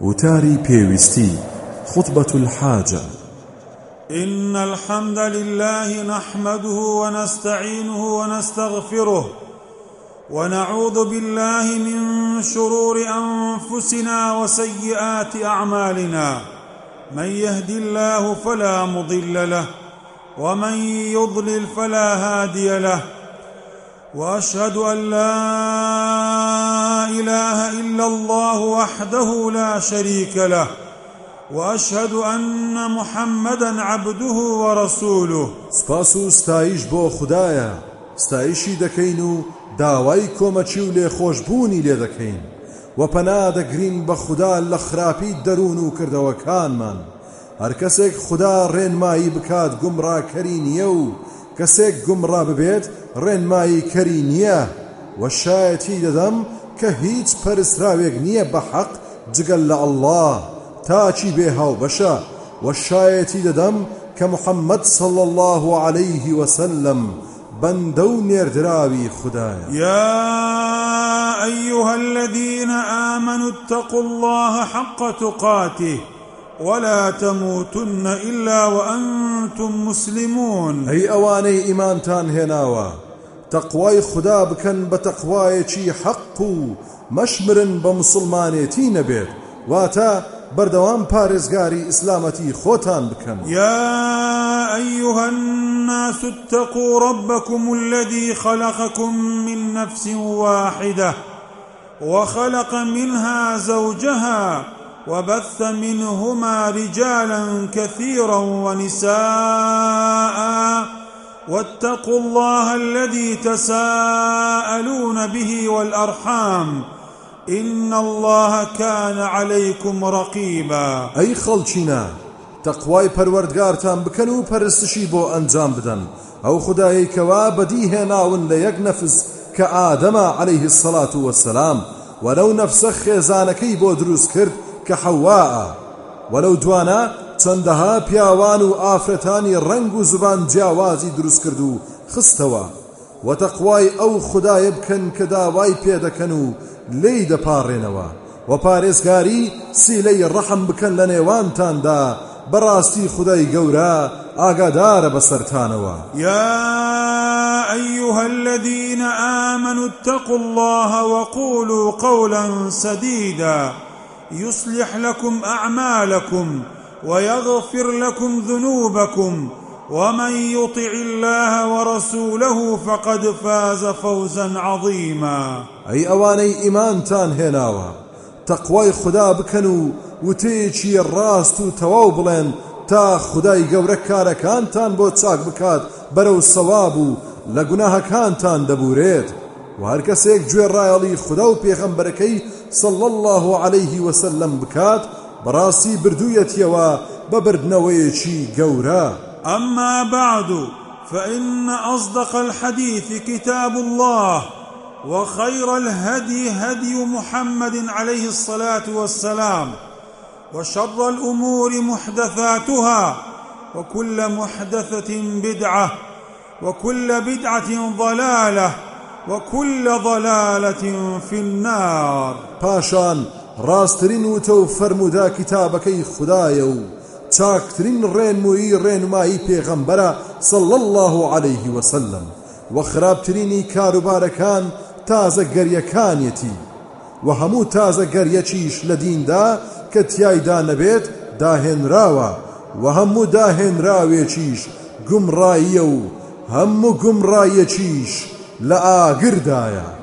وتاري بيوستي خطبة الحاجة. إن الحمد لله نحمده ونستعينه ونستغفره ونعوذ بالله من شرور أنفسنا وسيئات أعمالنا. من يهد الله فلا مضل له ومن يضلل فلا هادي له. وأشهد أن لا إله إلا الله وحده لا شريك له وأشهد أن محمدا عبده ورسوله. سپاس و ستایش بۆ خدایە ستایشی دەکەین و داوای کۆمەچی و لێخۆشببوونی لێ دەکەین و پەنا دەگرین بە خوددا لە خراپی دەروون و کردەوەکانمان هەر کەسێک خوددا ڕێنمایی بکات گومڕاکەری نییە و کەسێک گومڕا ببێت ڕێنمایی کەری نییە و شایەتی دەدەم کە هیچ پەرسراوێک نییە بە حەق جگەل لە ئەله تاچی بێ هاو بەشە و شایەتی دەدەم کە محەممەد صل الله عليه وسلم بەندە و نێردراوی خدایە. يا أيها الذين آمنوا اتقوا الله حق تقاته ولا تموتن إلا وأنتم مسلمون. أي أواني إيمانتان هناوا تقواي خدا بكن بتقوايكي حق مشمرن بمسلمانيتي نبيت واتا بردوام پارێزگاری ئیسلامەتی خۆتان بکەن. يا أيها الناس اتقوا ربكم الذي خلقكم من نفس واحدة وخلق منها زوجها وبث منهما رجالا كثيرا ونساء. واتقوا الله الذي تساءلون به والأرحام. إن الله كان عليكم رقيبا. أي خلچينا تقوای پەروەردگارتان بکەن و پەرستشی بۆ ئەنجام بدەن. ئەو خدایەکەوا بەدی هێناون لە یەک نەفس کە ئادەمە عليه الصلاة والسلام وەلەو نەفسە خێزانەکەی بۆ دروست کرد کە حەواە وەلەو دوانە چەندەها پیاوان و زبان جیاوازی دروست کرد و خستەوە. وتەقوای ئەو خدایە بکەن کە داوای پێدەکەن و لی دەپاڕێنەوە و پارێزگاری سیلەی ڕەحم بکەن لە نێوانتاندا بەڕاستی خدای گەورە أيها الذين آمنوا اتقوا الله وقولوا قولا سديدا يصلح لكم أعمالكم ويغفر لكم ذنوبكم ومن يطع الله ورسوله فقد فاز فوزا عظيما. أي أواني إيمان تان هناوا. تقوي خدا بكنو وتيچی ڕاست و تەواو بڵێن تا خدای گەورە کارەکانتان بۆ چاک بکات بەرەو سەواب و لە گوناهەکانتان دەبورێت و هەر کەسێک گوێ خدا و پێغەمبەرەکەی صلى الله عليه وسلم بكات براسي بردويتيوا ببردنويشي قورا أما بعد فإن أصدق الحديث كتاب الله وخير الهدي هدي محمد عليه الصلاة والسلام وشر الأمور محدثاتها وكل محدثة بدعة وكل بدعة ضلالة وكل ضلالة في النار. پاشان ڕاستترین وتە و فەرمودا کتابەکەی خدایە و چاکترین ڕێنمویی ڕێنمایی پێغەمبەرە سەڵ الله عليه وسلم. و خراپترینی کاروبارەکان تازە گەریەکانیەتی. و هەموو تازە گەریەکیش لە دیندا کە تایدا نەبێت داهێنراوە و هەموو داهێنراوێکیش گومڕاییە و هەموو گومڕایەکیش لە ئاگردایە